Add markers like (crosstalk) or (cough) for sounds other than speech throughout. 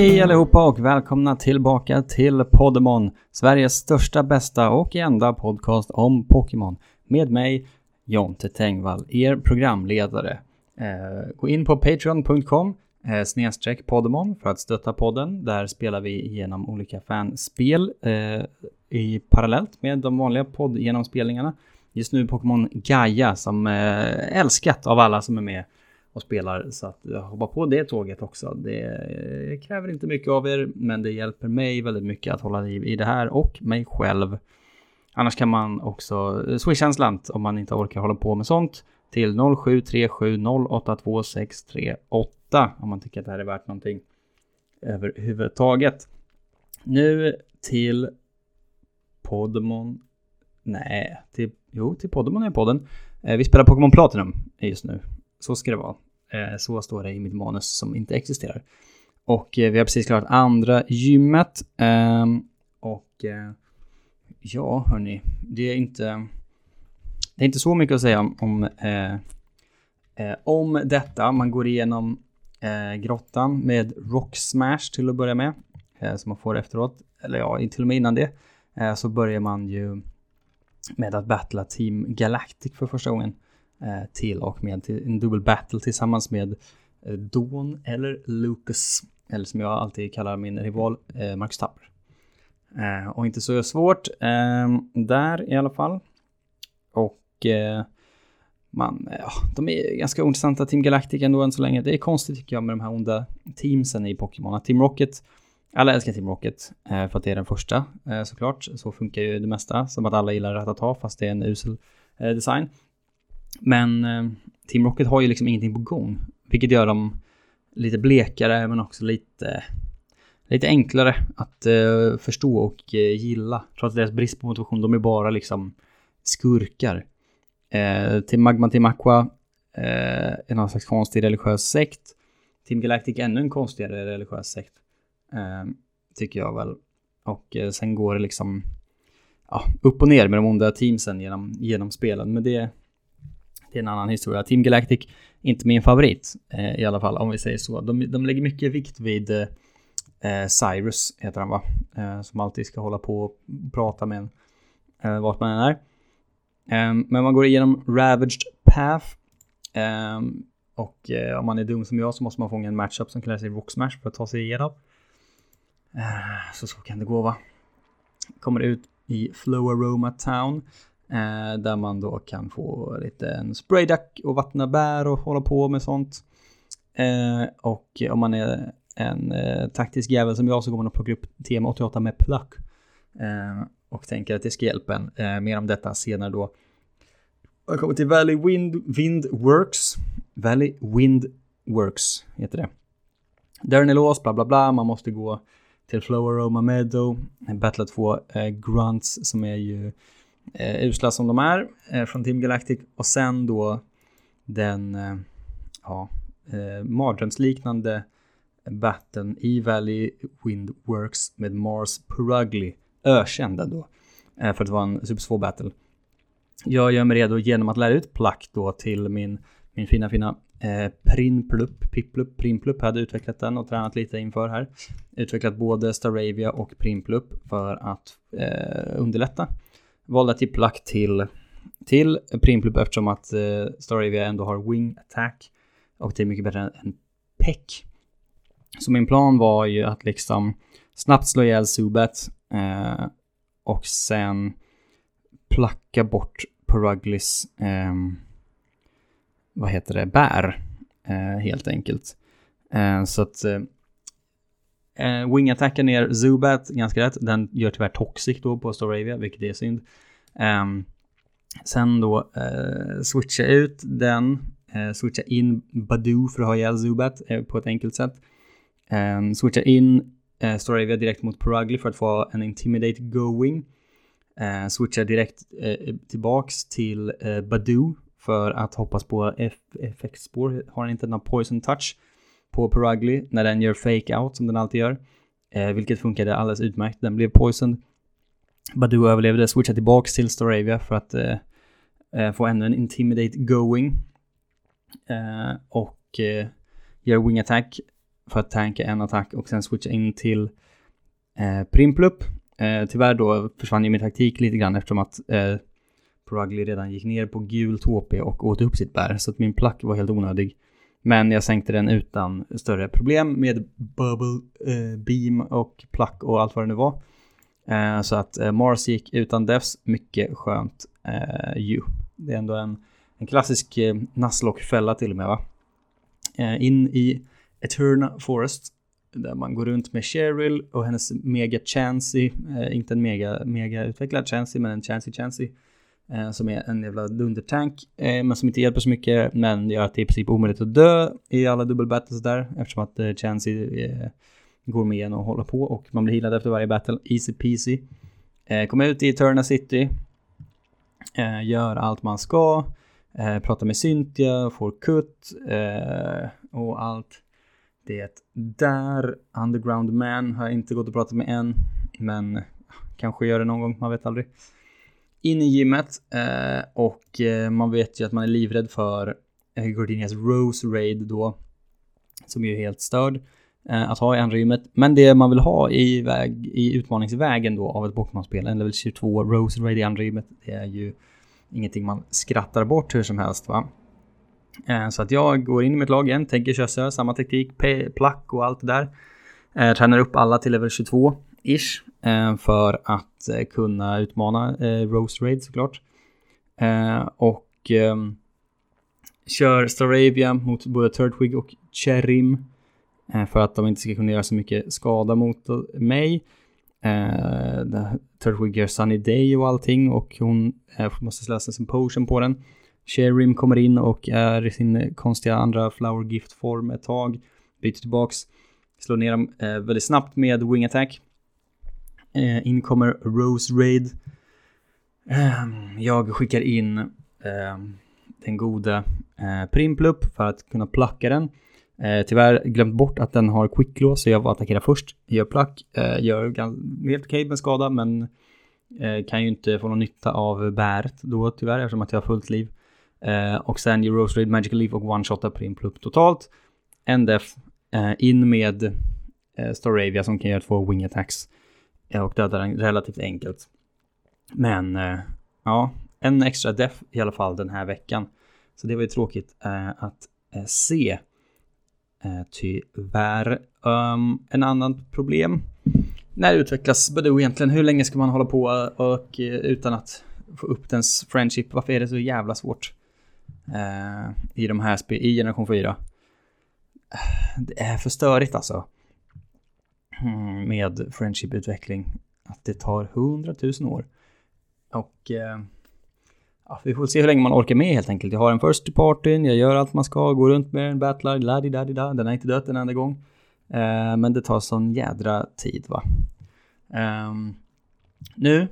Hej allihopa och välkomna tillbaka till Podemon. Sveriges största, bästa och enda podcast om Pokémon. Med mig, Jonte Tengvall, er programledare. Eh, gå in på patreon.com eh, snedstreck för att stötta podden. Där spelar vi igenom olika fanspel eh, i parallellt med de vanliga poddgenomspelningarna. Just nu Pokémon Gaia som eh, älskat av alla som är med och spelar. Så att jag hoppar på det tåget också. Det kräver inte mycket av er, men det hjälper mig väldigt mycket att hålla liv i det här och mig själv. Annars kan man också swisha en slant om man inte orkar hålla på med sånt till 0737082638 om man tycker att det här är värt någonting överhuvudtaget. Nu till Podemon. Nej, till, jo, till Podemon är podden. Eh, vi spelar Pokémon Platinum just nu. Så ska det vara. Eh, så står det i mitt manus som inte existerar. Och eh, vi har precis klarat andra gymmet. Ehm, och eh, ja, hörni, det är inte... Det är inte så mycket att säga om, om, om detta. Man går igenom grottan med Rock Smash till att börja med. Som man får efteråt. Eller ja, till och med innan det. Så börjar man ju med att battla Team Galactic för första gången. Eh, till och med till en dubbel battle tillsammans med eh, Dawn eller Lucas. Eller som jag alltid kallar min rival, eh, Marcus Tapper. och inte så svårt ehm, där i alla fall. Och man, ja, de är ganska ointressanta, Team Galactic ändå än så länge. Det är konstigt tycker jag med de här onda teamsen i Pokémon. Team Rocket, alla älskar Team Rocket för att det är den första såklart. Så funkar ju det mesta, som att alla gillar Ratata fast det är en usel design. Men eh, Team Rocket har ju liksom ingenting på gång. Vilket gör dem lite blekare men också lite, lite enklare att eh, förstå och eh, gilla. Trots deras brist på motivation, de är bara liksom skurkar. Eh, Team Magma, Team Aqua, eh, är någon slags konstig religiös sekt. Team Galactic ännu en konstigare religiös sekt. Eh, tycker jag väl. Och eh, sen går det liksom ja, upp och ner med de onda teamsen genom, genom spelen. Men det, det är en annan historia. Team Galactic, inte min favorit eh, i alla fall, om vi säger så. De, de lägger mycket vikt vid eh, eh Cyrus, heter han va? Eh, som alltid ska hålla på och prata med en eh, vart man än är. Ehm, men man går igenom Ravaged Path. Ehm, och eh, om man är dum som jag så måste man fånga en matchup som kallar sig Rock Smash för att ta sig igenom. Eh, så så kan det gå va. Kommer ut i Flow Aroma Town. Eh, där man då kan få lite en sprayduck och vattna bär och hålla på med sånt. Eh, och om man är en eh, taktisk jävel som jag så går man och plockar upp TM88 med pluck. Eh, och tänker att det ska hjälpa en. Eh, mer om detta senare då. Jag kommer till Valley Wind, Wind Works. Valley Wind Works heter det. Där är låst, bla bla bla. Man måste gå till Flower Roma Meadow. Battla två eh, grunts som är ju eh, usla som de är eh, från Team Galactic och sen då den eh, ja, eh, mardrömsliknande batten i Valley Windworks med Mars Perugly, ökända då, eh, för att vara en supersvår battle. Jag gör mig redo genom att lära ut plack då till min, min fina fina eh, Prinplup, Piplup, Jag hade utvecklat den och tränat lite inför här. Utvecklat både Staravia och Primplup för att eh, underlätta valde att ge plack till, till Primplup eftersom att eh, Staravia ändå har wing attack och det är mycket bättre än peck. Så min plan var ju att liksom snabbt slå ihjäl Zubat eh, och sen placka bort Peruglis... eh, vad heter det, bär eh, helt enkelt. Eh, så att eh, eh, Wing-attacken ner Zubat ganska rätt. Den gör tyvärr Toxic då på Storavia, vilket är synd. Eh, sen då eh, switcha ut den, eh, switcha in Badoo för att ha ihjäl Zubat eh, på ett enkelt sätt. Eh, switcha in eh, Storavia direkt mot Perugly för att få en Intimidate going. Eh, switcha direkt eh, tillbaks till eh, Badoo för att hoppas på effektspår. Har han inte någon poison touch på Perugly när den gör fake out som den alltid gör. Eh, vilket funkade alldeles utmärkt. Den blev poisoned. Badoo överlevde, switchade tillbaks till Storavia för att eh, eh, få ännu en intimidate going. Eh, och eh, gör wing attack för att tanka en attack och sen switcha in till eh, Primplup. Eh, tyvärr då försvann ju min taktik lite grann eftersom att eh, Prugly redan gick ner på gult HP och åt upp sitt bär. Så att min plack var helt onödig. Men jag sänkte den utan större problem med bubble, eh, beam och plack och allt vad det nu var. Eh, så att eh, Mars gick utan devs, mycket skönt eh, ju. Det är ändå en, en klassisk eh, Nuzlocke-fälla till och med va. Eh, in i Eterna Forest där man går runt med Cheryl och hennes mega Chansey, eh, inte en mega, mega utvecklad Chansey men en Chansey Chansey eh, Eh, som är en jävla dundertank eh, men som inte hjälper så mycket men gör att det är i princip omöjligt att dö i alla dubbelbattles där eftersom att eh, Chansey eh, går med en och håller på och man blir healad efter varje battle, easy peasy. Eh, kommer ut i Eterna City, eh, gör allt man ska, eh, pratar med Cynthia, får kutt eh, och allt det där. Underground Man har jag inte gått och pratat med än, men kanske gör det någon gång, man vet aldrig. In i gymmet eh, och eh, man vet ju att man är livrädd för eh, Gordinias Rose Raid då, som ju är helt störd eh, att ha i andra gymmet. Men det man vill ha i, väg, i utmaningsvägen då av ett Pokémon-spel, en level 22 Rose Raid i andra gymmet, det är ju ingenting man skrattar bort hur som helst va. Eh, så att jag går in i mitt lag igen, tänker köra samma teknik, plack och allt det där. Eh, tränar upp alla till level 22 ish, eh, för att eh, kunna utmana eh, Rose Raid såklart. Och ehm, kör Staravia mot både Turtwig och Cherim för att de inte ska kunna göra så mycket skada mot mig. Uh, Turtwig gör Sunny Day och allting och hon uh, måste slösa sin potion på den. Sherim kommer in och är i sin konstiga andra flower gift form ett tag. Byter tillbaks. Slår ner dem eh, väldigt snabbt med wing attack. Eh, in kommer Rose Raid. Eh, jag skickar in eh, den gode eh, Primplup för att kunna placka den. Eh, tyvärr glömt bort att den har quicklås så jag attackerar först. Gör plack, eh, gör helt okej med skada men eh, kan ju inte få någon nytta av bäret då tyvärr eftersom att jag har fullt liv. Eh, och sen gör Rose Raid Magical Leaf och one-shotar Primplup totalt. En def eh, in med eh, Staravia som kan göra två wing attacks. Och dödade den relativt enkelt. Men eh, ja, en extra def i alla fall den här veckan. Så det var ju tråkigt eh, att eh, se. Eh, tyvärr. Um, en annan problem. När utvecklas Badoo egentligen? Hur länge ska man hålla på och eh, utan att få upp dens friendship? Varför är det så jävla svårt? eh, i de här spel, i generation 4. Eh, det är för störigt alltså. Eh, med friendship-utveckling. Att det tar hundratusen år. Och eh, ja, vi får se hur länge man orkar med helt enkelt. Jag har en first partyn, jag gör allt man ska, går runt med en battlar, la di da di da. Den har inte dött en enda gång. Eh, men det tar sån jädra tid va. Eh, nu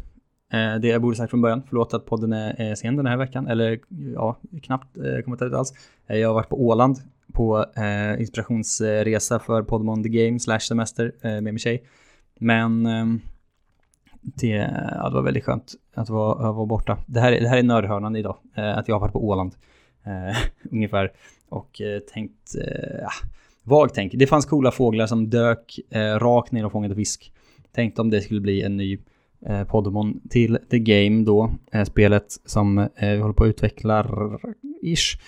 Eh, det jag borde sagt från början, förlåt att podden är sen den här veckan, eller ja, knappt eh, kommit ut alls. Eh, jag har varit på Åland på eh, inspirationsresa för Podmon The Game slash semester eh, med min tjej. Men eh, det, ja, det var väldigt skönt att vara, att vara borta. Det här, det här är nördhörnan idag, eh, att jag har varit på Åland (laughs) ungefär och tänkt, eh, vagt tänk. Det fanns coola fåglar som dök rakt ner och fångade fisk. Tänkte om det skulle bli en ny eh, Podemon till The Game då, eh, spelet som eh, vi håller på att utveckla ish,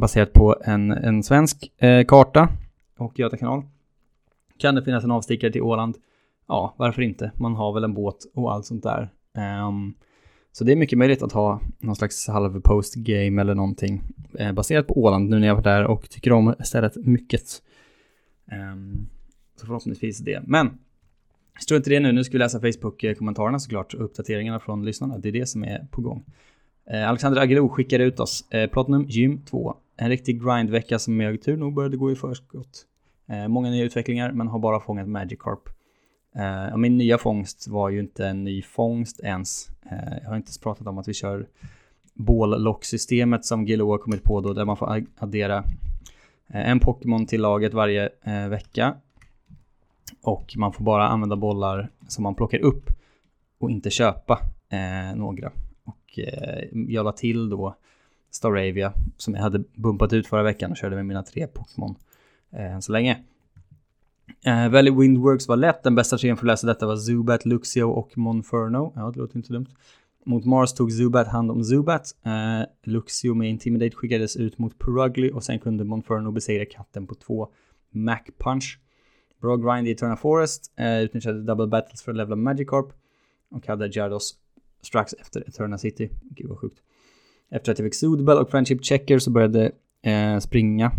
baserat på en, en svensk eh, karta och Göta kanal. Kan det finnas en avstickare till Åland? Ja, varför inte? Man har väl en båt och allt sånt där. Um, så det är mycket möjligt att ha någon slags halv postgame eller någonting eh, baserat på Åland nu när jag var där och tycker om stället mycket. Um, så förhoppningsvis det. Men Strunt i det nu, nu ska vi läsa Facebook-kommentarerna eh, såklart och uppdateringarna från lyssnarna. Det är det som är på gång. Eh, Alexander Agelo skickar ut oss. Eh, Platinum Gym 2. En riktig grindvecka som jag tur nog började gå i förskott. Eh, många nya utvecklingar men har bara fångat Magikarp. Eh, min nya fångst var ju inte en ny fångst ens. Eh, jag har inte pratat om att vi kör bållocksystemet som Gilo har kommit på då där man får addera eh, en Pokémon till laget varje eh, vecka och man får bara använda bollar som man plockar upp och inte köpa eh, några. Och eh, jag la till då Staravia som jag hade bumpat ut förra veckan och körde med mina tre Pokémon eh, än så länge. Eh, Valley Windworks var lätt. Den bästa trean för att läsa detta var Zubat, Luxio och Monferno. Ja, det låter inte dumt. Mot Mars tog Zubat hand om Zubat. Eh, Luxio med Intimidate skickades ut mot Perugly och sen kunde Monferno besegra katten på två Mac Punch. Bra grind i Eternal Forest. eh, utnyttjade Double Battles för att levla Magikarp. Och hade Gyarados strax efter Eterna City. Gud vad sjukt. Efter att jag fick Sudbell och Friendship Checker så började eh, springa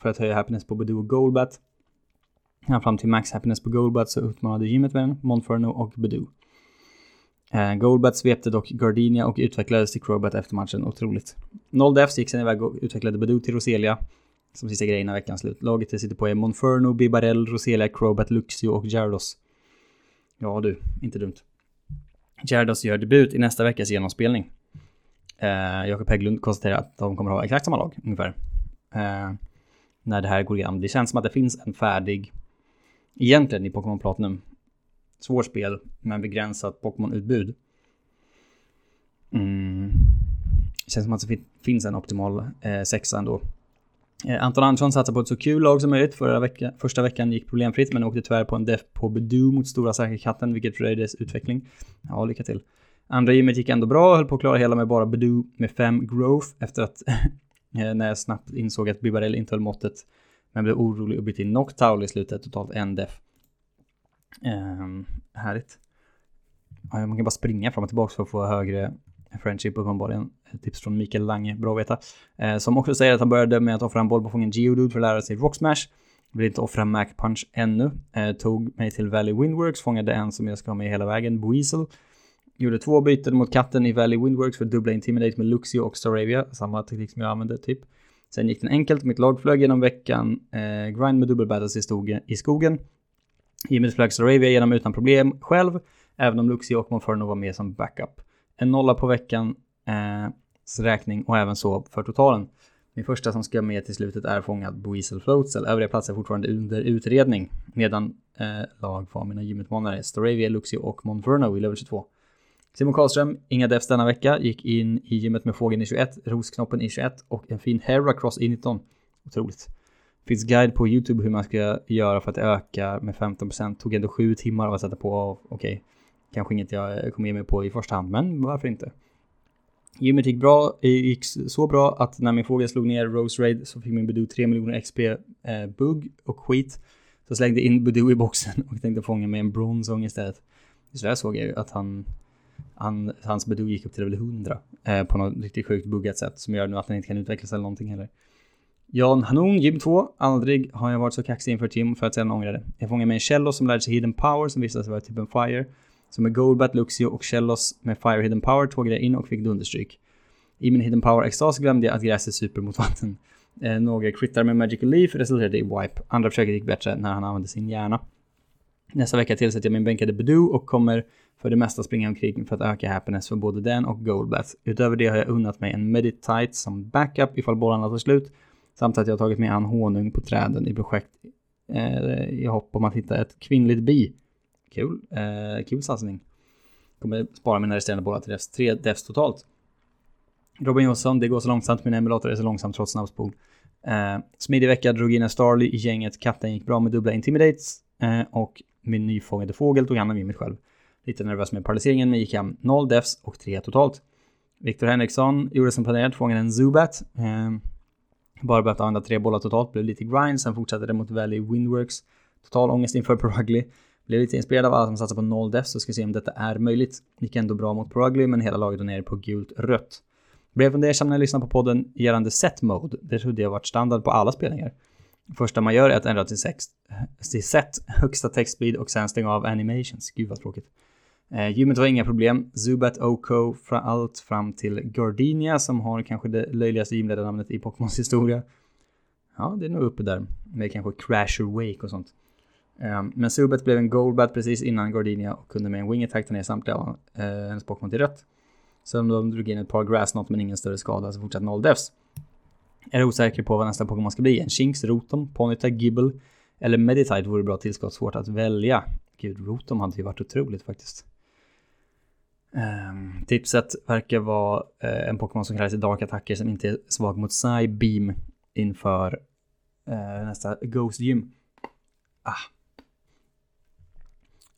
för att höja happiness på Badoo och Golbat. Ja, fram till max happiness på Golbat så utmanade gymmet med den, Monferno och Badoo. Eh, Golbat svepte dock Gardinia och utvecklades till Crobat efter matchen, otroligt. Noll Defs gick sen iväg och utvecklade Badoo till Roselia. Som sista grejen av veckans slut. Laget det sitter på är Monferno, Bibarell, Roselia, Crobat, Luxio och Gyarados. Ja du, inte dumt. Gyarados gör debut i nästa veckas genomspelning. Eh, Jakob Hägglund konstaterar att de kommer ha exakt samma lag ungefär. Eh, när det här går igenom. Det känns som att det finns en färdig, egentligen i Pokémon Platinum, svårt spel men begränsat Pokémon-utbud. Mm. Känns som att det finns en optimal eh, sexa ändå. Eh, Anton Andersson satsar på ett så kul lag som möjligt. Förra vecka, första veckan gick problemfritt men åkte tyvärr på en def på Bedu mot stora säkra katten vilket fördröjde dess utveckling. Ja, lycka till. Andra gymmet gick ändå bra, och höll på att klara hela med bara Bedu med 5 growth efter att (laughs) eh, när jag snabbt insåg att Bibarell inte höll måttet. Men blev orolig och bytte in Noctowl i slutet, totalt en def. Um, härligt. Ja, man kan bara springa fram och tillbaka för att få högre friendship uppenbarligen. Eh, tips från Mikael Lange, bra att veta. Eh, som också säger att han började med att offra en boll på fången Geodude för att lära sig Rock Smash. Vill inte offra Mac Punch ännu. Eh, tog mig till Valley Windworks, fångade en som jag ska ha med hela vägen, Buizel. Gjorde två byten mot katten i Valley Windworks för att dubbla Intimidate med Luxio och Staravia. Samma teknik som jag använde typ. Sen gick den enkelt, mitt lag flög genom veckan. Eh, grind med dubbelbattles i, stogen, i skogen. Gimmet flög Staravia genom utan problem själv. Även om Luxio och Monferno var med som backup. En nolla på veckans eh, räkning och även så för totalen. Min första som ska med till slutet är fångad Boisel Floatzel. Övriga platser är fortfarande under utredning. Medan eh, lag var mina gymutmanare Storavia, Luxio och Monferno i level 22. Simon Karlström, inga defs denna vecka, gick in i gymmet med fågeln i 21, rosknoppen i 21 och en fin Heracross i 19. Otroligt. Finns guide på YouTube hur man ska göra för att öka med 15%. Tog ändå 7 timmar att sätta på. Okej, okay kanske inget jag kommer ge mig på i första hand, men varför inte? Gymmet gick bra, eh, gick så bra att när min fågel slog ner Rose Raid så fick min Badoo 3 miljoner XP eh, bugg och skit. Så slängde in Badoo i boxen och tänkte fånga med en bronsång istället. Så där såg jag ju att han han, hans Badoo gick upp till level 100 eh, på något riktigt sjukt buggat sätt som gör nu att han inte kan utvecklas eller någonting heller. Jan Hanon, gym 2. Aldrig har jag varit så kaxig inför ett gym för att sedan ångra det. Jag fångade med en Cello som lärde sig Hidden Power som visade sig vara typ en Fire. Så med Goldbat, Luxio och Shellos med Fire Hidden Power tågade jag in och fick dunderstryk. I min Hidden Power-extas glömde jag att gräset super mot vatten. Eh, några crittar med Magical Leaf resulterade i Wipe. Andra försöket gick bättre när han använde sin hjärna. Nästa vecka tillsätter jag min bänkade Badoo och kommer för det mesta springa omkring för att öka happiness för både den och Goldbat. Utöver det har jag unnat mig en Meditite som backup ifall bollarna tar slut. Samt att jag har tagit med an honung på träden i projekt eh, i hopp om att hitta ett kvinnligt bi. Kul, eh, kul satsning. Kommer spara mina resterande bollar till defs, tre defs totalt. Robin Jonsson, det går så långsamt, min emulator är så långsam trots snabbspol. Eh, smidig vecka, drog in en Starly i gänget, katten gick bra med dubbla intimidates eh, och min nyfångade fågel tog hand om mig själv. Lite nervös med paralyseringen men gick hem 0 defs och 3 totalt. Viktor Henriksson gjorde som planerat, fångade en Zubat. Eh, bara behövt använda tre bollar totalt, blev lite grind, sen fortsatte det mot Valley Windworks. Total ångest inför Progly. Blev lite inspirerad av alla som satsar på 0 defs och ska se om detta är möjligt. Gick ändå bra mot Progly men hela laget var nere på gult rött. Blev fundersam när jag lyssnade på podden gällande set mode. Det trodde jag varit standard på alla spelningar. Första man gör är att ändra till, sex, till set, (laughs) högsta textspeed och sen stänga av animations. Gud vad tråkigt. Eh, gymmet var inga problem. Zubat Oko, fra, allt fram till Gardenia som har kanske det löjligaste gymledarnamnet i Pokémons historia. Ja, det är nog uppe där med kanske Crasher Wake och sånt. Ehm, men Subet blev en Goldbat precis innan Gardinia och kunde med en Wing Attack ta ner samtliga av hennes Pokémon till rött. Sen de drog in ett par Grassnot men ingen större skada så fortsatt noll defs. Är osäker på vad nästa Pokémon ska bli. En Shinx, Rotom, Ponyta, Gibble eller Meditite vore bra tillskott. Svårt att välja. Gud, Rotom hade ju varit otroligt faktiskt. Um, tipset verkar vara uh, en Pokémon som kallas i Dark Attacker som inte är svag mot Psybeam inför uh, nästa Ghost Gym. Ah,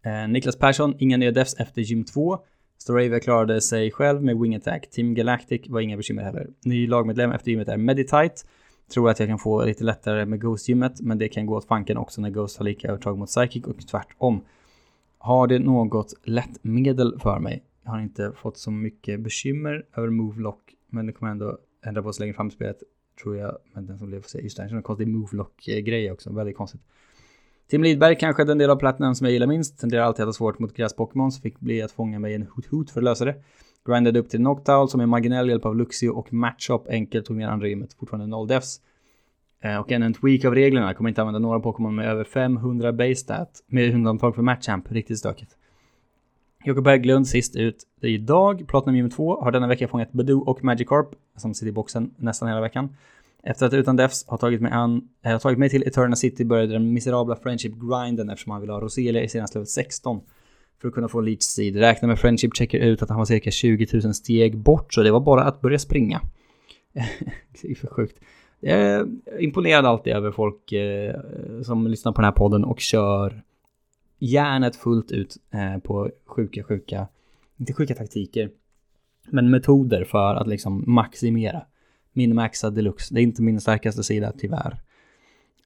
Eh, Niklas Persson, inga nya defs efter gym 2. Storavia klarade sig själv med Wing Attack. Team Galactic var inga bekymmer heller. Ny lagmedlem efter gymmet är Meditite. Tror att jag kan få lite lättare med Ghost-gymmet, men det kan gå åt fanken också när Ghost har lika övertag mot Psychic och tvärtom. Har det något lättmedel för mig? Jag har inte fått så mycket bekymmer över Move-lock, men det kommer ändå ändra på sig längre fram i spelet, tror jag. Men den som blev får se, just det, en konstig Move-lock-grej också, väldigt konstigt. Tim Lidberg, kanske den del av Platinum som jag gillar minst, tenderar alltid att ha svårt mot gräs-Pokémon, så fick bli att fånga mig en hoot-hoot för att lösa det. Grindade upp till Noctowl som med marginell hjälp av Luxio och Matchup enkelt tog ner andra gymmet, fortfarande 0 defs. Eh, och ännu en tweak av reglerna, kommer inte använda några Pokémon med över 500 base stat, med undantag för Matchamp, riktigt stökigt. Jakob Berglund sist ut idag, Platinum Gym 2, har denna vecka fångat Badoo och Magikarp, som sitter i boxen nästan hela veckan. Efter att utan defs har tagit mig an, äh, har tagit mig till Eterna City började den miserabla Friendship-grinden eftersom han ville ha Roselia i senaste level 16. För att kunna få Leech Seed. Räkna med Friendship checker ut att han var cirka 20 000 steg bort, så det var bara att börja springa. (laughs) det är för sjukt. Jag är imponerad alltid över folk eh, som lyssnar på den här podden och kör järnet fullt ut eh, på sjuka, sjuka, inte sjuka taktiker, men metoder för att liksom maximera. Minmaxa deluxe. Det är inte min starkaste sida tyvärr.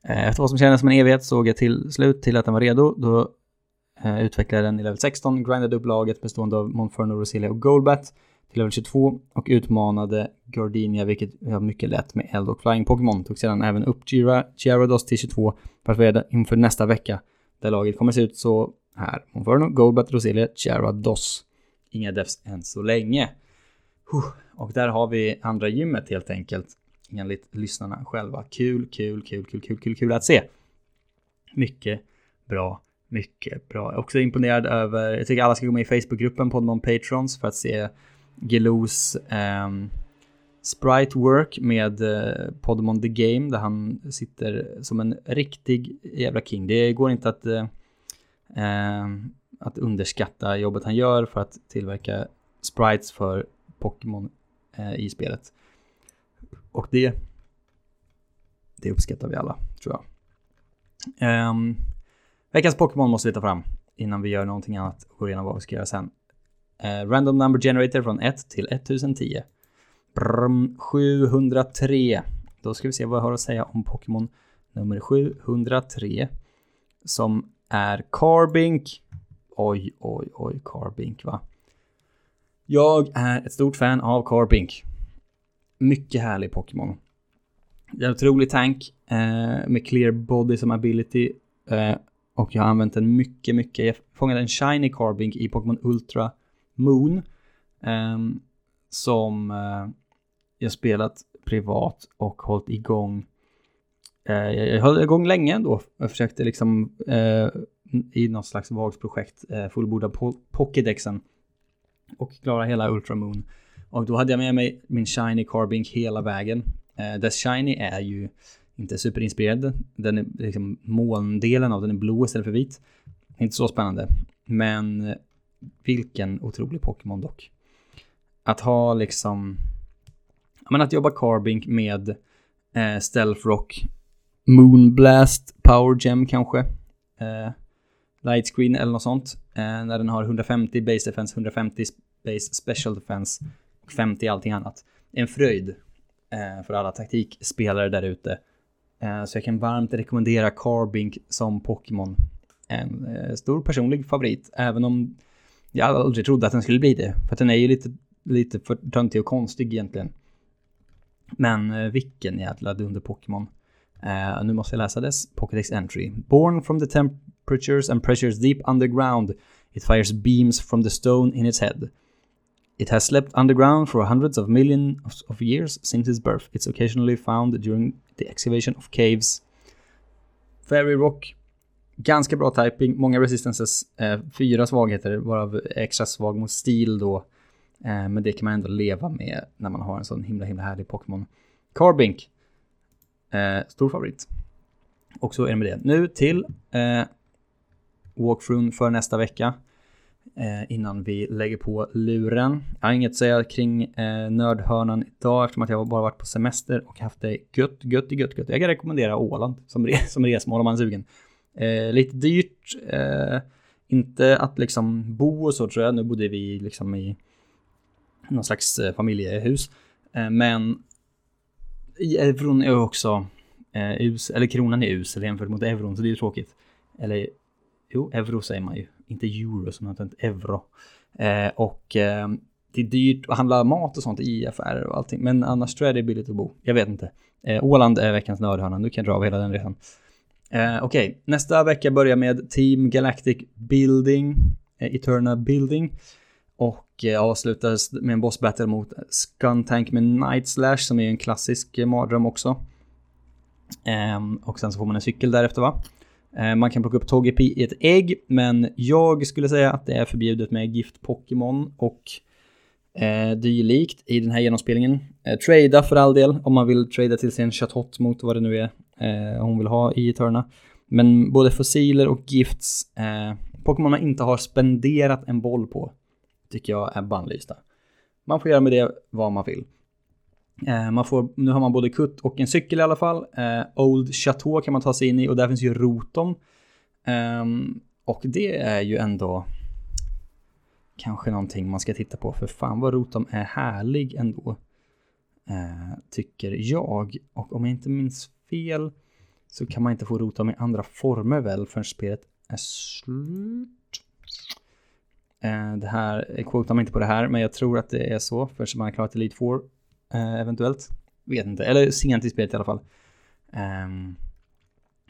Eh, efter vad som kändes som en evighet såg jag till slut till att den var redo. Då eh, utvecklade den i level 16, grindade upp laget bestående av Monferno, Roselia och Golbat till level 22 och utmanade Gardinia, vilket var mycket lätt med eld och flying Pokémon. Tog sedan även upp Gyarados till 22 för att vara inför nästa vecka där laget kommer se ut så här. Monferno, Golbat, Roselia, Gyarados. Inga devs än så länge. Och där har vi andra gymmet helt enkelt. Enligt lyssnarna själva. Kul, kul, kul, kul, kul, kul, kul att se. Mycket bra, mycket bra. Jag är också imponerad över, jag tycker alla ska gå med i Facebookgruppen Podmon Patrons för att se Gelos um, Sprite Work med uh, Podmon The Game där han sitter som en riktig jävla king. Det går inte att, uh, uh, att underskatta jobbet han gör för att tillverka sprites för Pokémon eh, i spelet. Och det, det uppskattar vi alla, tror jag. Um, veckans Pokémon måste vi ta fram innan vi gör någonting annat och går igenom vad vi ska göra sen. Uh, random number generator från 1 till 1010. Brum, 703. Då ska vi se vad jag har att säga om Pokémon nummer 703. Som är Carbink. Oj, oj, oj, Carbink va. Jag är ett stort fan av Carbink. Mycket härlig Pokémon. Det är en otrolig tank eh, med clear body som ability. Eh, och jag har använt den mycket, mycket. Jag fångade en shiny Carbink i Pokémon Ultra Moon. Eh, som eh, jag spelat privat och hållit igång. Eh, jag höll igång länge ändå. Jag försökte liksom eh, i något slags vagsprojekt eh, fullborda po Pokédexen och klara hela Ultramoon. Och då hade jag med mig min Shiny Carbink hela vägen. Eh, dess Shiny är ju inte superinspirerad. Den är liksom molndelen av den är blå istället för vit. Inte så spännande. Men eh, vilken otrolig Pokémon dock. Att ha liksom... Men att jobba Carbink med eh, Stealth Rock, Moonblast, Power Gem kanske. Eh, Lightscreen eller något sånt. Eh, när den har 150 base defense, 150 base special defense och 50 allting annat. En fröjd eh, för alla taktikspelare där ute. Eh, så jag kan varmt rekommendera Carbink som Pokémon. En eh, stor personlig favorit, även om jag aldrig trodde att den skulle bli det. För att den är ju lite, lite för töntig och konstig egentligen. Men eh, vilken jävla dunder Pokémon. Uh, eh, nu måste jag läsa dess Pokédex entry. Born from the temp temperatures and pressures deep underground, it fires beams from the stone in its head. It has slept underground for hundreds of millions of years since its birth. It's occasionally found during the excavation of caves. Fairy Rock. Ganska bra typing, många resistances, eh, fyra svagheter, varav extra svag mot stil då. Eh, men det kan man ändå leva med när man har en sån himla himla härlig Pokémon. Carbink. Eh, stor favorit. Och så är det med det. Nu till eh, walkthrough för nästa vecka. Eh, innan vi lägger på luren. Jag har inget att säga kring eh, nördhörnan idag eftersom att jag bara varit på semester och haft det gött, gött, gött, gött. Jag kan rekommendera Åland som, re som resmål om man är sugen. Eh, lite dyrt. Eh, Inte att liksom bo och så tror jag, nu bodde vi liksom i någon slags eh, familjehus. Eh, men i euron är också eh, us, eller kronan är usel jämfört mot euron, så det är ju tråkigt. Eller jo, euro säger man ju, inte euro som heter tänkt, euro. Eh, och eh, det är dyrt att handla mat och sånt i affärer och allting, men annars tror jag det är billigt att bo. Jag vet inte. Eh, Åland är veckans nördhörna, nu kan jag dra av hela den resan. Eh, Okej, okay. nästa vecka börjar med Team Galactic Building, eh, Eterna Building. Och eh, avslutas med en boss battle mot Skuntank med Night Slash som är en klassisk eh, mardröm också. Ehm, och sen så får man en cykel därefter va? Eh, man kan plocka upp Togepi i ett ägg, men jag skulle säga att det är förbjudet med gift-Pokémon och eh, dylikt i den här genomspelningen. Eh, trada för all del, om man vill trada till sin chatot mot vad det nu är eh, hon vill ha i Eterna. Men både fossiler och gifts, eh, Pokémon man inte har spenderat en boll på, tycker jag är bannlysta. Man får göra med det vad man vill. Eh, man får, nu har man både kutt och en cykel i alla fall. Eh, Old Chateau kan man ta sig in i och där finns ju Rotom. Eh, och det är ju ändå kanske någonting man ska titta på. För fan vad Rotom är härlig ändå. Eh, tycker jag. Och om jag inte minns fel så kan man inte få Rotom i andra former väl förrän spelet är slut. Eh, det här, eh, quotar mig inte på det här, men jag tror att det är så, för man har klarat Elite Four Eh, eventuellt. Vet inte, eller sent i spelet i alla fall. Um,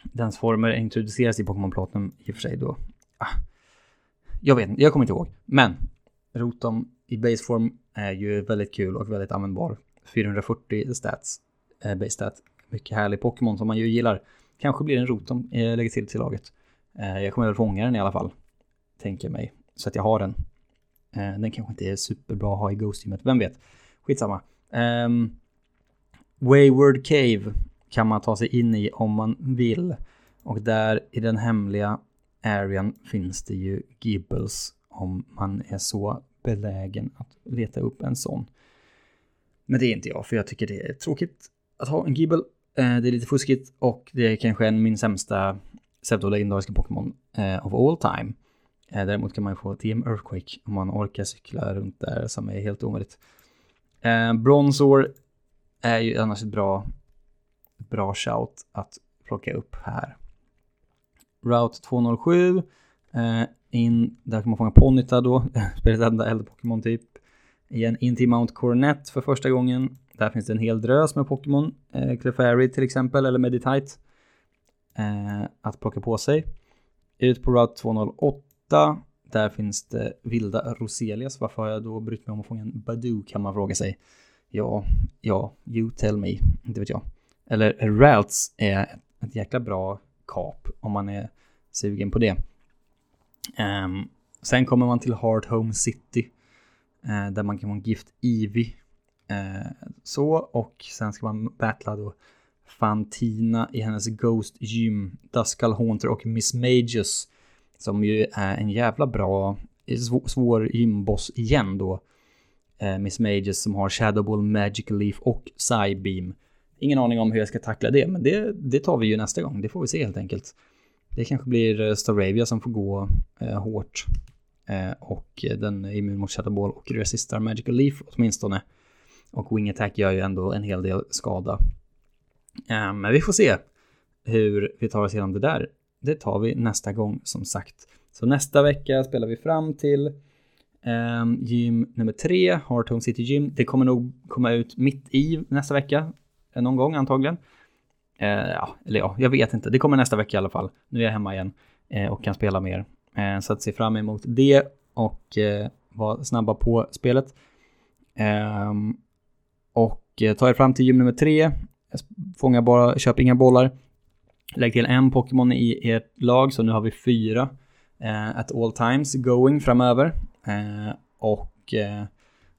dens former introduceras i Pokémon Platinum i och för sig då. Ah, jag vet inte, jag kommer inte ihåg. Men Rotom i baseform är ju väldigt kul och väldigt användbar. 440 stats, eh, base stat. Mycket härlig Pokémon som man ju gillar. Kanske blir en Rotom eh, lägger till till laget. Eh, jag kommer väl fånga den i alla fall. Tänker mig. Så att jag har den. Eh, den kanske inte är superbra att ha i Ghost-teamet, vem vet. Skitsamma. Um, Wayward Cave kan man ta sig in i om man vill. Och där i den hemliga arean finns det ju Gibbles om man är så belägen att leta upp en sån. Men det är inte jag, för jag tycker det är tråkigt att ha en Gibble. Eh, det är lite fuskigt och det är kanske en min sämsta pseudolegendariska Pokémon eh, of all time. Eh, däremot kan man ju få TM Earthquake om man orkar cykla runt där som är helt omöjligt. Eh, Bronzor är ju annars ett bra, bra shout att plocka upp här. Route 207. Eh, in, där kan man fånga Ponyta då, (laughs) spelets enda äldre-Pokémon typ. Igen, in till Mount Coronet för första gången. Där finns det en hel drös med Pokémon. Eh, Clefairy till exempel, eller Meditite. Eh, att plocka på sig. Ut på Route 208. Där finns det vilda Roselias. Varför har jag då brytt mig om att fånga en Badoo kan man fråga sig. Ja, ja, you tell me. Inte vet jag. Eller Ralts är ett jäkla bra kap om man är sugen på det. Um, sen kommer man till Hard Home City. Uh, där man kan vara en Gift Ivy. Uh, eh, så, och sen ska man battla då Fantina i hennes Ghost Gym, Duskal Haunter och Miss Magus. Som ju är en jävla bra, eh, svår, svår gymboss igen då. Eh, Miss Mages som har Shadow Ball, Magic Leaf och Psybeam. Ingen aning om hur jag ska tackla det, men det, det tar vi ju nästa gång. Det får vi se helt enkelt. Det kanske blir eh, Staravia som får gå eh, hårt. Eh, och eh, den är immun mot Shadow Ball och resistar Magical Leaf åtminstone. Och Wing Attack gör ju ändå en hel del skada. Eh, men vi får se hur vi tar oss igenom det där det tar vi nästa gång som sagt. Så nästa vecka spelar vi fram till eh, gym nummer tre, Hearthome City Gym. Det kommer nog komma ut mitt i nästa vecka, eh, någon gång antagligen. Eh, ja, eller ja, jag vet inte. Det kommer nästa vecka i alla fall. Nu är jag hemma igen eh, och kan spela mer. Eh, så att se fram emot det och eh, vara snabba på spelet. Ehm, och ta er fram till gym nummer tre. Fånga bara, köp inga bollar. Lägg till en Pokémon i ert lag, så nu har vi fyra eh, at all times going framöver. Eh, och eh,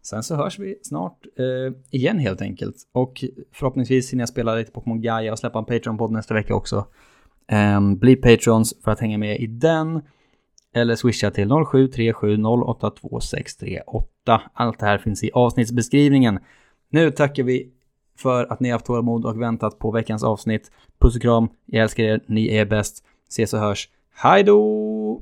sen så hörs vi snart eh, igen helt enkelt. Och förhoppningsvis hinner jag spela lite Pokémon Gaia och släppa en Patreon-podd nästa vecka också. Ehm, bli Patrons för att hänga med i den. Eller swisha till 0737082638. Allt det här finns i avsnittsbeskrivningen. Nu tackar vi för att ni har haft tålamod och väntat på veckans avsnitt. Puss och kram, jag älskar er, ni är bäst. Ses och hörs. Hej då!